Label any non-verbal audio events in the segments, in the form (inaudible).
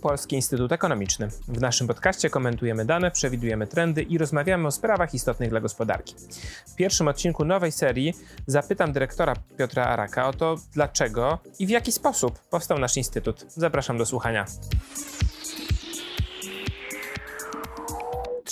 Polski Instytut Ekonomiczny. W naszym podcaście komentujemy dane, przewidujemy trendy i rozmawiamy o sprawach istotnych dla gospodarki. W pierwszym odcinku nowej serii zapytam dyrektora Piotra Araka o to, dlaczego i w jaki sposób powstał nasz instytut. Zapraszam do słuchania.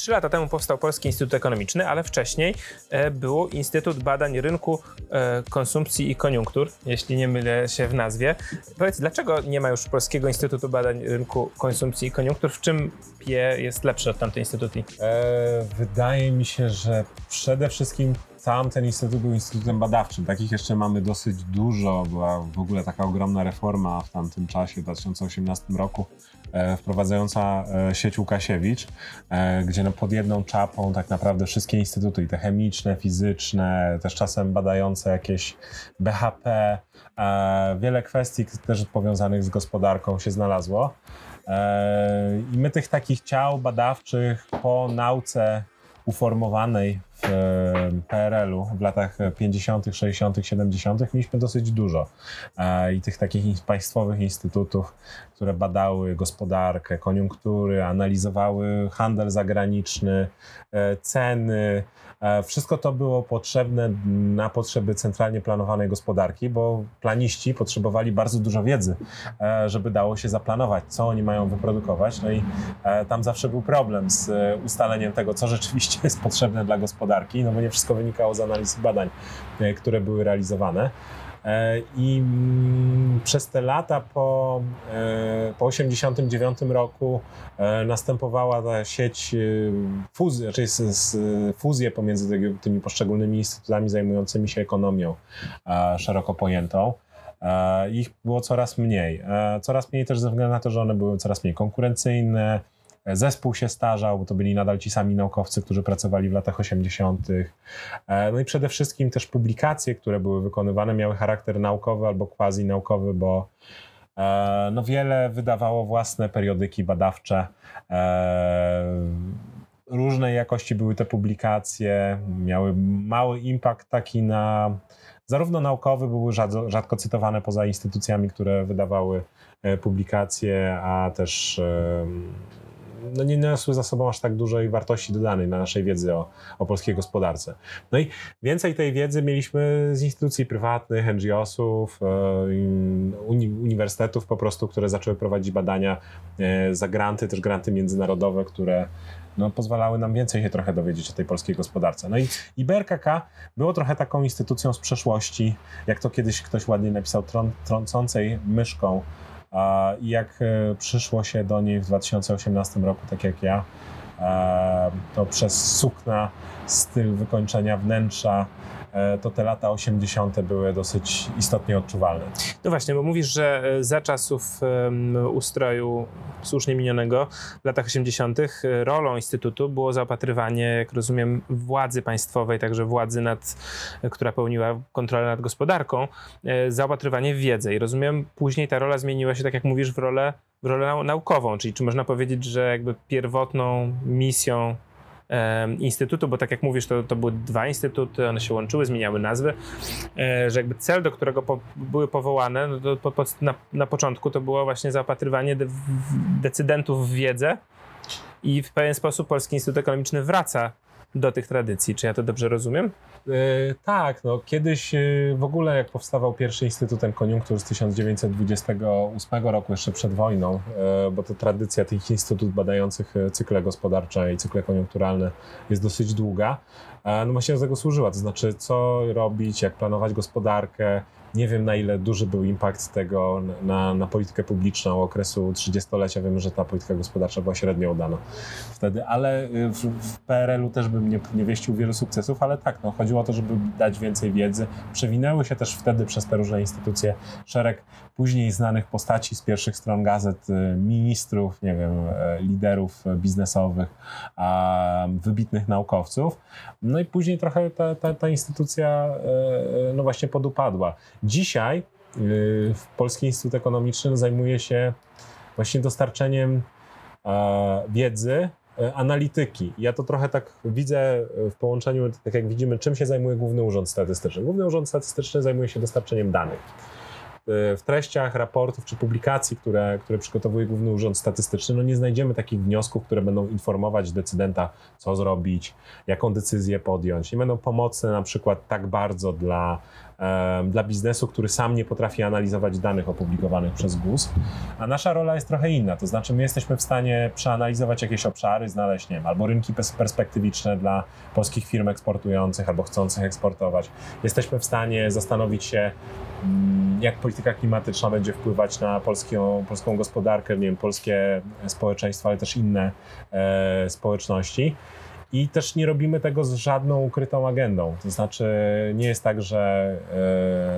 Trzy lata temu powstał Polski Instytut Ekonomiczny, ale wcześniej e, był Instytut Badań Rynku e, Konsumpcji i Koniunktur, jeśli nie mylę się w nazwie. Powiedz, dlaczego nie ma już Polskiego Instytutu Badań Rynku Konsumpcji i Koniunktur? W czym PIE jest lepszy od tamtej instytucji? E, wydaje mi się, że przede wszystkim sam ten instytut był instytutem badawczym. Takich jeszcze mamy dosyć dużo. Była w ogóle taka ogromna reforma w tamtym czasie, w 2018 roku, e, wprowadzająca e, sieć Łukasiewicz, e, gdzie no pod jedną czapą tak naprawdę wszystkie instytuty, i te chemiczne, fizyczne, też czasem badające jakieś BHP, wiele kwestii też powiązanych z gospodarką się znalazło. I my tych takich ciał badawczych po nauce uformowanej w PRL-u w latach 50., 60., 70. mieliśmy dosyć dużo. E, I tych takich państwowych instytutów, które badały gospodarkę, koniunktury, analizowały handel zagraniczny, e, ceny. E, wszystko to było potrzebne na potrzeby centralnie planowanej gospodarki, bo planiści potrzebowali bardzo dużo wiedzy, żeby dało się zaplanować, co oni mają wyprodukować. No i tam zawsze był problem z ustaleniem tego, co rzeczywiście (laughs) jest potrzebne dla gospodarki, no bo nie wszystko wynikało z analiz badań, które były realizowane. E, I mm, przez te lata po, e, po 89 roku e, następowała ta sieć fuzji, znaczy fuzje pomiędzy tymi poszczególnymi instytutami zajmującymi się ekonomią szeroko pojętą. Ich było coraz mniej. Coraz mniej też ze względu na to, że one były coraz mniej konkurencyjne, Zespół się starzał, bo to byli nadal ci sami naukowcy, którzy pracowali w latach 80. E, no i przede wszystkim też publikacje, które były wykonywane, miały charakter naukowy albo quasi-naukowy, bo e, no wiele wydawało własne periodyki badawcze. E, różnej jakości były te publikacje, miały mały impact taki na zarówno naukowy, były rzadko, rzadko cytowane poza instytucjami, które wydawały publikacje, a też no nie niosły za sobą aż tak dużej wartości dodanej na naszej wiedzy o, o polskiej gospodarce. No i więcej tej wiedzy mieliśmy z instytucji prywatnych, NGO-sów, e, uni uniwersytetów po prostu, które zaczęły prowadzić badania e, za granty, też granty międzynarodowe, które no, pozwalały nam więcej się trochę dowiedzieć o tej polskiej gospodarce. No i, i BRKK było trochę taką instytucją z przeszłości, jak to kiedyś ktoś ładnie napisał, trącącej myszką i jak e, przyszło się do niej w 2018 roku, tak jak ja, e, to przez sukna, styl wykończenia wnętrza, to te lata 80. były dosyć istotnie odczuwalne. No właśnie, bo mówisz, że e, za czasów ustroju słusznie minionego w latach 80. E, rolą Instytutu było zaopatrywanie, jak rozumiem, władzy państwowej, także władzy, nad, która pełniła kontrolę nad gospodarką, zaopatrywanie w wiedzę. I rozumiem, później ta rola zmieniła się, tak jak mówisz, w rolę, w rolę naukową, czyli czy można powiedzieć, że jakby pierwotną misją instytutu, bo tak jak mówisz, to, to były dwa instytuty, one się łączyły, zmieniały nazwy, e, że jakby cel, do którego po, były powołane, no po, po, na, na początku to było właśnie zaopatrywanie de, decydentów w wiedzę i w pewien sposób Polski Instytut Ekonomiczny wraca do tych tradycji. Czy ja to dobrze rozumiem? E, tak, no kiedyś e, w ogóle jak powstawał pierwszy Instytutem Koniunktur z 1928 roku, jeszcze przed wojną, e, bo to tradycja tych instytutów badających cykle gospodarcze i cykle koniunkturalne jest dosyć długa, no właśnie do tego służyła, to znaczy co robić, jak planować gospodarkę, nie wiem, na ile duży był impact tego na, na politykę publiczną okresu 30-lecia. Wiemy, że ta polityka gospodarcza była średnio udana wtedy, ale y, w, w PRL-u też bym nie, nie wieścił wielu sukcesów, ale tak, no, chodziło o to, żeby dać więcej wiedzy. Przewinęły się też wtedy przez te różne instytucje szereg później znanych postaci z pierwszych stron gazet, y, ministrów, nie wiem, e, liderów biznesowych, wybitnych naukowców. No i później trochę ta, ta, ta instytucja no właśnie podupadła. Dzisiaj y, Polski Instytut Ekonomiczny zajmuje się właśnie dostarczeniem wiedzy, analityki. Ja to trochę tak widzę w połączeniu, tak jak widzimy, czym się zajmuje Główny Urząd Statystyczny. Główny Urząd Statystyczny zajmuje się dostarczeniem danych w treściach raportów czy publikacji, które, które przygotowuje Główny Urząd Statystyczny, no nie znajdziemy takich wniosków, które będą informować decydenta, co zrobić, jaką decyzję podjąć. Nie będą pomocne na przykład tak bardzo dla dla biznesu, który sam nie potrafi analizować danych opublikowanych przez GUS. A nasza rola jest trochę inna, to znaczy my jesteśmy w stanie przeanalizować jakieś obszary, znaleźć, nie wiem, albo rynki perspektywiczne dla polskich firm eksportujących albo chcących eksportować. Jesteśmy w stanie zastanowić się, mm, jak polityka klimatyczna będzie wpływać na polską, polską gospodarkę, nie wiem, polskie społeczeństwo, ale też inne e, społeczności. I też nie robimy tego z żadną ukrytą agendą. To znaczy, nie jest tak, że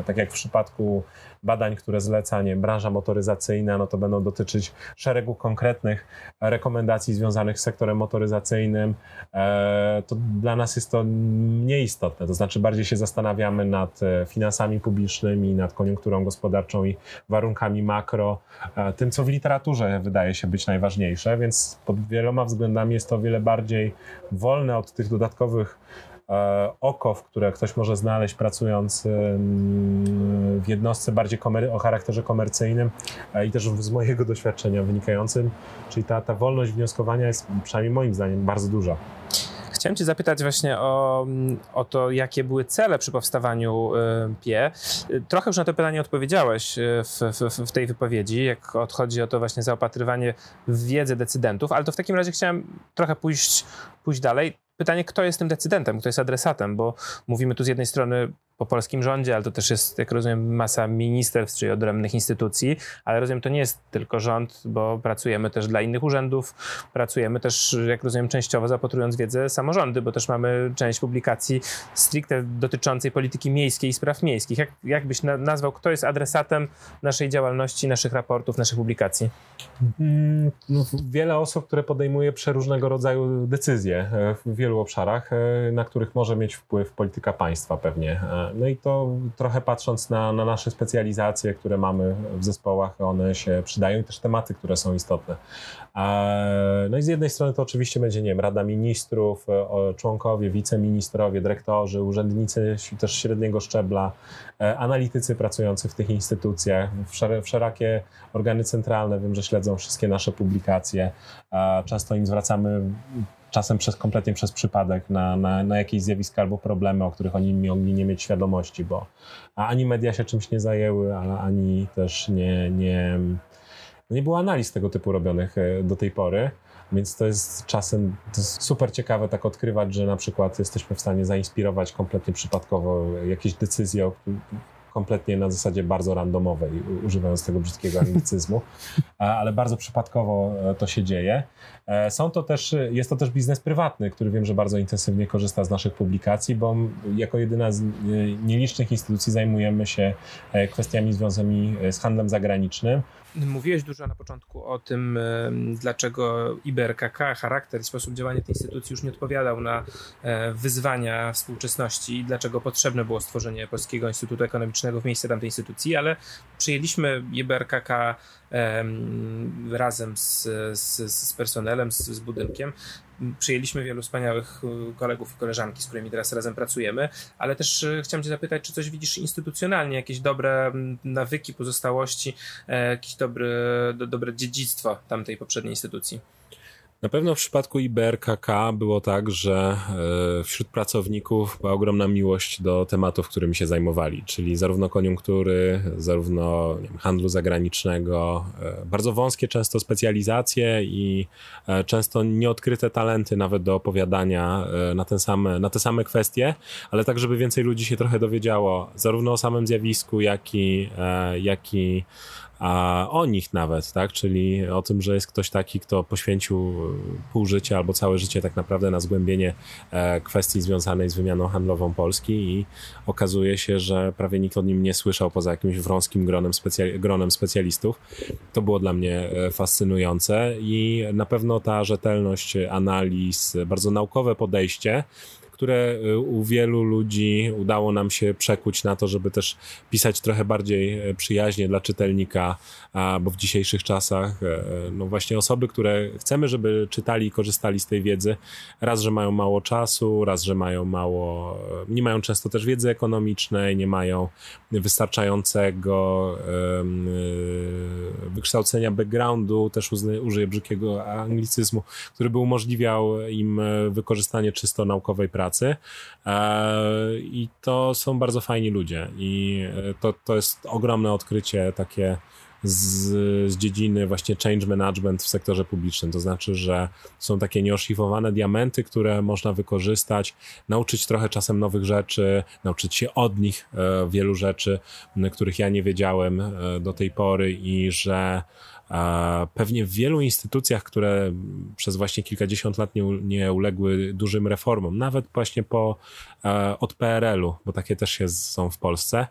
e, tak jak w przypadku badań, które zleca nie, branża motoryzacyjna, no to będą dotyczyć szeregu konkretnych rekomendacji związanych z sektorem motoryzacyjnym. E, to dla nas jest to mniej istotne. To znaczy, bardziej się zastanawiamy nad e, finansami publicznymi, nad koniunkturą gospodarczą i warunkami makro, e, tym, co w literaturze wydaje się być najważniejsze, więc pod wieloma względami jest to o wiele bardziej wolne od tych dodatkowych e, okow, które ktoś może znaleźć pracując w jednostce bardziej o charakterze komercyjnym e, i też z mojego (laughs) doświadczenia wynikającym, czyli ta, ta wolność wnioskowania jest przynajmniej moim zdaniem bardzo duża. Chciałem Cię zapytać właśnie o, o to, jakie były cele przy powstawaniu y, PIE. Trochę już na to pytanie odpowiedziałeś y, w, w, w, tej wypowiedzi, jak odchodzi o to właśnie zaopatrywanie w wiedzę decydentów, ale to w takim razie chciałem trochę pójść, pójść dalej. Pytanie, kto jest tym decydentem, kto jest adresatem, bo mówimy tu z jednej strony po polskim rządzie, ale to też jest, jak rozumiem, masa ministerstw czy odrębnych instytucji, ale rozumiem, to nie jest tylko rząd, bo pracujemy też dla innych urzędów, pracujemy też, jak rozumiem, częściowo zapatrując wiedzę samorządy, bo też mamy część publikacji stricte dotyczącej polityki miejskiej i spraw miejskich. Jak, jak byś na, nazwał, kto jest adresatem naszej działalności, naszych raportów, naszych publikacji? Mm, no, wiele osób, które podejmuje przeróżnego rodzaju decyzje w wielu obszarach, e, na których może mieć wpływ polityka państwa pewnie. E, no i to trochę patrząc na, na nasze specjalizacje, które mamy w zespołach, one się przydają i też tematy, które są istotne. No i z jednej strony to oczywiście będzie, nie wiem, Rada Ministrów, e, członkowie, wiceministrowie, dyrektorzy, urzędnicy też średniego szczebla, e, analitycy pracujący w tych instytucjach, wszelakie organy centralne, wiem, że śledzą wszystkie nasze publikacje. Często im zwracamy czasem przez, kompletnie przez przypadek na, na, na jakieś zjawiska albo problemy, o których oni mogli nie mieć świadomości, bo ani media się czymś nie zajęły, ani też nie, nie, nie było analiz tego typu robionych e, do tej pory. Więc to jest czasem to jest super ciekawe tak odkrywać, że na przykład jesteśmy w stanie zainspirować kompletnie przypadkowo jakieś decyzje, kompletnie na zasadzie bardzo randomowej, używając tego brzydkiego (laughs) anglicyzmu, ale bardzo przypadkowo e, to się dzieje. E, są to też, jest to też biznes prywatny, który wiem, że bardzo intensywnie korzysta z naszych publikacji, bo jako jedyna z nielicznych instytucji zajmujemy się e, kwestiami związanymi z handlem zagranicznym. Mówiłeś dużo na początku o tym, dlaczego IBRKK, charakter i sposób działania tej instytucji już nie odpowiadał na e, wyzwania współczesności i dlaczego potrzebne było stworzenie Polskiego Instytutu Ekonomicznego w miejsce tamtej instytucji, ale przyjęliśmy IBRKK razem z, z, z personelem, z, z budynkiem przyjęliśmy wielu wspaniałych y, kolegów i koleżanki, z którymi teraz razem pracujemy, ale też y, chciałem Cię zapytać, czy coś widzisz instytucjonalnie, jakieś dobre nawyki, pozostałości, e, jakieś dobre, do, dobre dziedzictwo tamtej poprzedniej instytucji? Na pewno w przypadku IBRKK było tak, że e, wśród pracowników była ogromna miłość do tematów, którymi się zajmowali, czyli zarówno koniunktury, zarówno wiem, handlu zagranicznego, e, bardzo wąskie często specjalizacje i e, często nieodkryte talenty nawet do opowiadania na, ten same, na te same kwestie, ale tak, żeby więcej ludzi się trochę dowiedziało zarówno o samym zjawisku, jak i, jak i a o nich nawet, tak? Czyli o tym, że jest ktoś taki, kto poświęcił pół życia albo całe życie tak naprawdę na zgłębienie e, kwestii związanej z wymianą handlową Polski i okazuje się, że prawie nikt o nim nie słyszał poza jakimś wąskim gronem, gronem specjalistów. To było dla mnie e, fascynujące i na pewno ta rzetelność analiz, bardzo naukowe podejście, które u wielu ludzi udało nam się przekuć na to, żeby też pisać trochę bardziej przyjaźnie dla czytelnika, bo w dzisiejszych czasach no właśnie osoby, które chcemy, żeby czytali i korzystali z tej wiedzy, raz, że mają mało czasu, raz, że mają mało, nie mają często też wiedzy ekonomicznej, nie mają wystarczającego wykształcenia backgroundu, też użyję brzydkiego anglicyzmu, który by umożliwiał im e, wykorzystanie czysto naukowej pracy. E, I to są bardzo fajni ludzie. I e, to, to jest ogromne odkrycie takie z, z dziedziny właśnie change management w sektorze publicznym. To znaczy, że są takie nieoszlifowane diamenty, które można wykorzystać, nauczyć trochę czasem nowych rzeczy, nauczyć się od nich e, wielu rzeczy, których ja nie wiedziałem do tej pory i że Pewnie w wielu instytucjach, które przez właśnie kilkadziesiąt lat nie, nie uległy dużym reformom, nawet właśnie po, e, od PRL-u, bo takie też są w Polsce,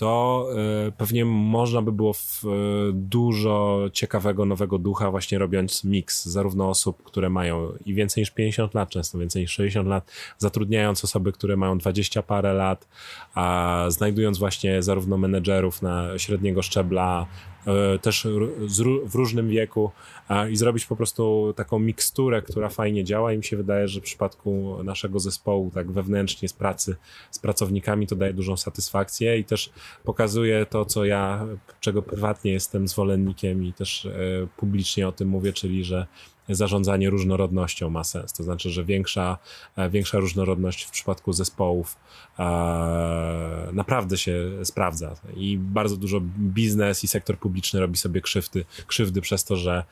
to e, pewnie można by było e, dużo ciekawego, nowego ducha właśnie robiąc miks zarówno osób, które mają i więcej niż 50 lat, często więcej niż 60 lat, zatrudniając osoby, które mają 20 parę lat, a znajdując właśnie zarówno menedżerów na średniego szczebla, też w różnym wieku i zrobić po prostu taką miksturę, która fajnie działa. I mi się wydaje, że w przypadku naszego zespołu, tak wewnętrznie z pracy z pracownikami, to daje dużą satysfakcję. I też pokazuje to, co ja, czego prywatnie jestem zwolennikiem i też e, publicznie o tym mówię, czyli że zarządzanie różnorodnością ma sens. To znaczy, że większa, e, większa różnorodność w przypadku zespołów e, naprawdę się sprawdza. I bardzo dużo biznes i sektor publiczny robi sobie krzywdy, krzywdy przez to, że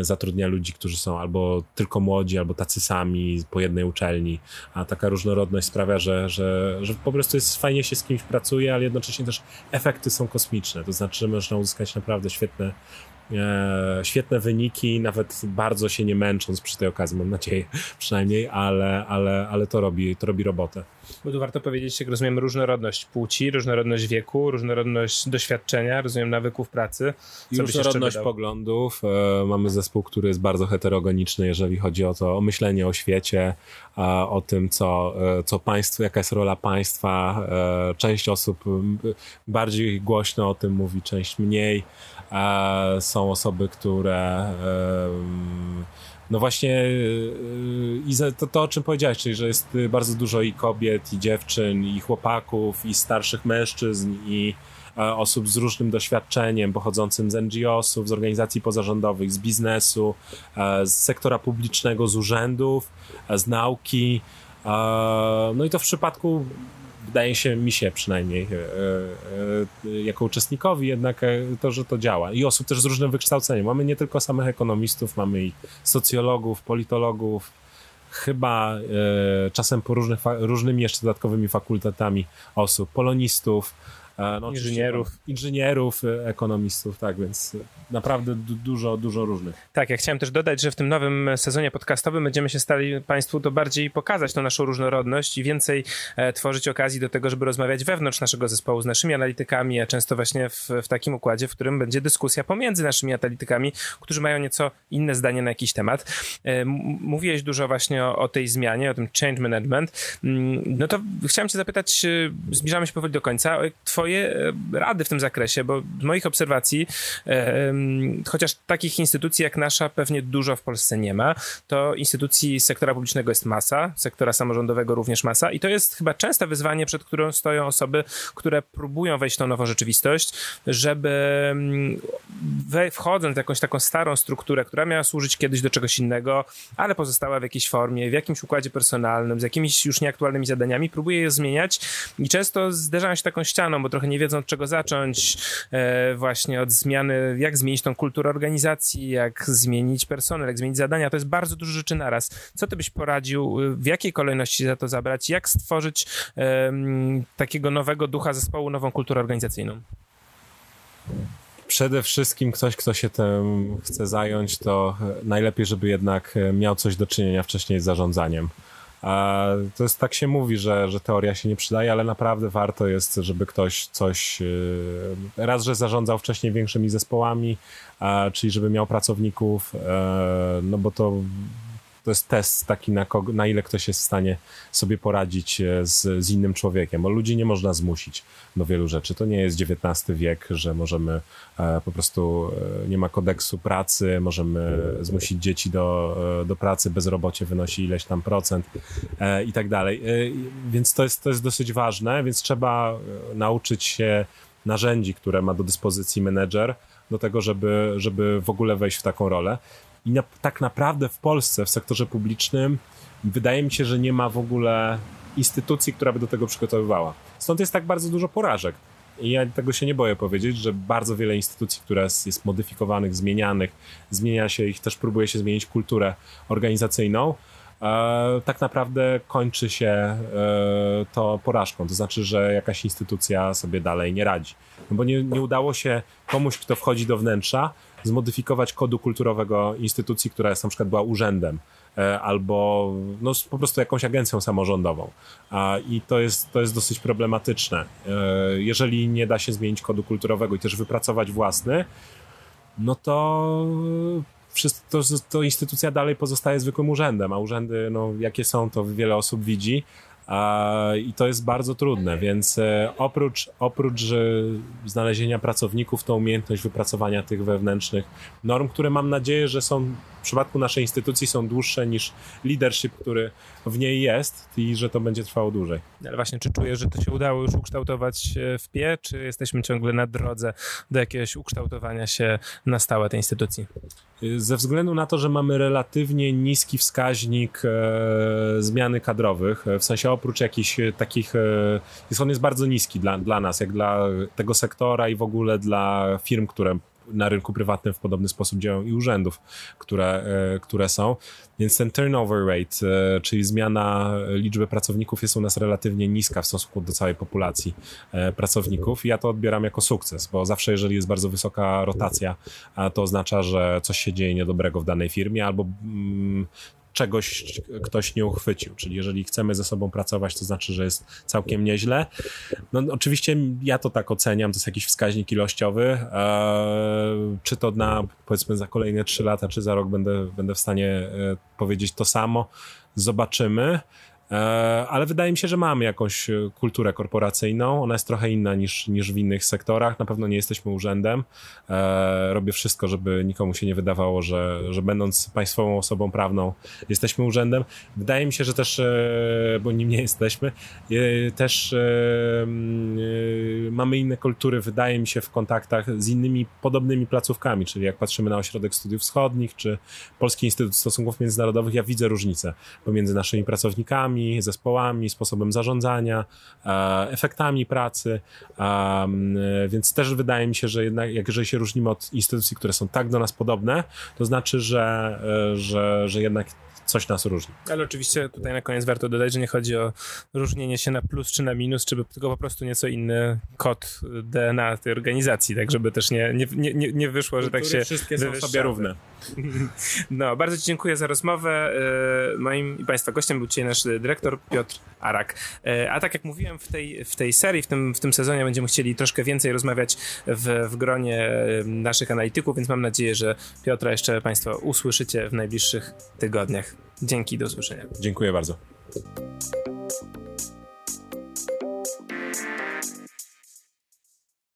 zatrudnia ludzi, którzy są albo tylko młodzi, albo tacy sami po jednej uczelni, a taka różnorodność sprawia, że, że, że po prostu jest fajnie się z kimś pracuje, ale jednocześnie też efekty są kosmiczne, to znaczy, że można uzyskać naprawdę świetne świetne wyniki, nawet bardzo się nie męcząc przy tej okazji, mam nadzieję (laughs) przynajmniej, ale, ale, ale to, robi, to robi robotę. Bo tu warto powiedzieć, jak rozumiem, różnorodność płci, różnorodność wieku, różnorodność doświadczenia, rozumiem, nawyków pracy. I różnorodność poglądów. E, mamy zespół, który jest bardzo heterogeniczny, jeżeli chodzi o to, o myślenie o świecie, o tym, co, e, co państwo, jaka jest rola państwa. E, część osób bardziej głośno o tym mówi, część mniej. Są osoby, które no właśnie i to, to, o czym powiedziałeś, czyli że jest bardzo dużo i kobiet, i dziewczyn, i chłopaków, i starszych mężczyzn, i osób z różnym doświadczeniem, pochodzącym z NGO-sów, z organizacji pozarządowych, z biznesu, z sektora publicznego, z urzędów, z nauki. No i to w przypadku wydaje się mi się przynajmniej e, e, jako uczestnikowi jednak e, to, że to działa. I osób też z różnym wykształceniem. Mamy nie tylko samych ekonomistów, mamy i socjologów, politologów, chyba czasem po różnych, różnymi jeszcze dodatkowymi fakultetami osób, polonistów, no, inżynierów. Inżynierów, e, ekonomistów, tak, więc naprawdę dużo, dużo różnych. Tak, ja chciałem też dodać, że w tym nowym sezonie podcastowym będziemy się stali Państwu to bardziej pokazać tą naszą różnorodność i więcej e, tworzyć okazji do tego, żeby rozmawiać wewnątrz naszego zespołu z naszymi analitykami, a często właśnie w, w takim układzie, w którym będzie dyskusja pomiędzy naszymi analitykami, którzy mają nieco inne zdanie na jakiś temat. E, mówiłeś dużo właśnie o, o tej zmianie, o tym change management. Mm, no to chciałem Cię zapytać, zbliżamy się powoli do końca, twoje e, rady w tym zakresie, bo z moich obserwacji, e, chociaż takich instytucji jak nasza pewnie dużo w Polsce nie ma, to instytucji sektora publicznego jest masa, sektora samorządowego również masa i to jest chyba częste wyzwanie, przed którą stoją osoby, które próbują wejść w tą nową rzeczywistość, żeby wchodząc w jakąś taką starą strukturę, która miała służyć kiedyś do czegoś innego, ale pozostała w jakiejś formie, w jakimś układzie personalnym, z jakimiś już nieaktualnymi zadaniami, próbuje je zmieniać i często zderzają się taką ścianą, bo trochę nie wiedzą od czego zacząć, e, właśnie od zmiany, jak zmienić tą kulturę organizacji, jak zmienić personel, jak zmienić zadania. To jest bardzo dużo rzeczy naraz. Co ty byś poradził, w jakiej kolejności za to zabrać, jak stworzyć takiego nowego ducha zespołu, nową kulturę organizacyjną? przede wszystkim ktoś, kto się tym chce zająć, to najlepiej, żeby jednak miał coś do czynienia wcześniej z zarządzaniem. To jest tak się mówi, że, że teoria się nie przydaje, ale naprawdę warto jest, żeby ktoś coś, y, raz, że zarządzał wcześniej większymi zespołami, czyli żeby miał pracowników, e, no bo to to jest test taki, na, kogo, na ile ktoś jest w stanie sobie poradzić e, z, z innym człowiekiem, bo ludzi nie można zmusić do wielu rzeczy. To nie jest XIX wiek, że możemy e, po prostu, e, nie ma kodeksu pracy, możemy zmusić dzieci do, do pracy, bezrobocie wynosi ileś tam procent i tak dalej. Więc to jest, to jest dosyć ważne, więc trzeba nauczyć się narzędzi, które ma do dyspozycji menedżer, do tego, żeby, żeby w ogóle wejść w taką rolę. I na, tak naprawdę w Polsce, w sektorze publicznym, wydaje mi się, że nie ma w ogóle instytucji, która by do tego przygotowywała. Stąd jest tak bardzo dużo porażek. I ja tego się nie boję powiedzieć, że bardzo wiele instytucji, które jest, jest modyfikowanych, zmienianych, zmienia się ich, też próbuje się zmienić kulturę organizacyjną, tak naprawdę kończy się e, to porażką. To znaczy, że jakaś instytucja sobie dalej nie radzi. No bo nie, nie udało się komuś, kto wchodzi do wnętrza, zmodyfikować kodu kulturowego instytucji, która jest na przykład była urzędem e, albo no, po prostu jakąś agencją samorządową. I to jest, to jest dosyć problematyczne. E, jeżeli nie da się zmienić kodu kulturowego i też wypracować własny, no to to, to instytucja dalej pozostaje zwykłym urzędem, a urzędy, no, jakie są, to wiele osób widzi, i to jest bardzo trudne, więc e, oprócz, oprócz znalezienia pracowników, to umiejętność wypracowania tych wewnętrznych norm, które mam nadzieję, że są w przypadku naszej instytucji są dłuższe niż leadership, który w niej jest i że to będzie trwało dłużej. Ale właśnie, czy czujesz, że to się udało już ukształtować e, w PIE, czy jesteśmy ciągle na drodze do jakiegoś ukształtowania się na stałe tej instytucji? Ze względu na to, że mamy relatywnie niski wskaźnik e, zmiany kadrowych, e, w sensie oprócz jakichś e, takich, e, jest on jest bardzo niski dla, dla nas, jak dla tego sektora i w ogóle dla firm, które na rynku prywatnym w podobny sposób działają i urzędów, które, e, które są. Więc ten turnover rate, e, czyli zmiana liczby pracowników jest u nas relatywnie niska w stosunku do całej populacji e, pracowników ja to odbieram jako sukces, bo zawsze jeżeli jest bardzo wysoka rotacja, to oznacza, że coś się dzieje niedobrego w danej firmie albo mm, czegoś ktoś nie uchwycił. Czyli jeżeli chcemy ze sobą pracować, to znaczy, że jest całkiem nieźle. No oczywiście ja to tak oceniam, to jest jakiś wskaźnik ilościowy. Eee, czy to na powiedzmy za kolejne 3 lata, czy za rok będę, będę w stanie e, powiedzieć to samo. Zobaczymy. E, ale wydaje mi się, że mamy jakąś e, kulturę korporacyjną. Ona jest trochę inna niż, niż w innych sektorach. Na pewno nie jesteśmy urzędem. E, robię wszystko, żeby nikomu się nie wydawało, że, że będąc państwową osobą prawną jesteśmy urzędem. Wydaje mi się, że też, bo nim nie jesteśmy, też mamy inne kultury, wydaje mi się, w kontaktach z innymi podobnymi placówkami, czyli jak patrzymy na Ośrodek Studiów Wschodnich, czy Polski Instytut Stosunków Międzynarodowych, ja widzę różnice pomiędzy naszymi pracownikami, zespołami, sposobem zarządzania, e, efektami pracy, więc też wydaje mi się, że jednak jak jeżeli się różnimy od instytucji, które są tak do nas podobne, to znaczy, że, e, że, że jednak coś nas różni. Ale oczywiście tutaj na koniec warto dodać, że nie chodzi o różnienie się na plus czy na minus, czy tylko po prostu nieco inny kod DNA tej organizacji, tak żeby też nie, nie, nie, nie wyszło, że tak się wszystkie są sobie równe. No, bardzo Ci dziękuję za rozmowę. E, moim i Państwa gościem był dzisiaj nasz dyrektor Piotr Arak. E, a tak jak mówiłem w tej, w tej serii, w tym, w tym sezonie będziemy chcieli troszkę więcej rozmawiać w, w gronie e, naszych analityków, więc mam nadzieję, że Piotra jeszcze Państwo usłyszycie w najbliższych tygodniach. Dzięki, do usłyszenia. Dziękuję bardzo.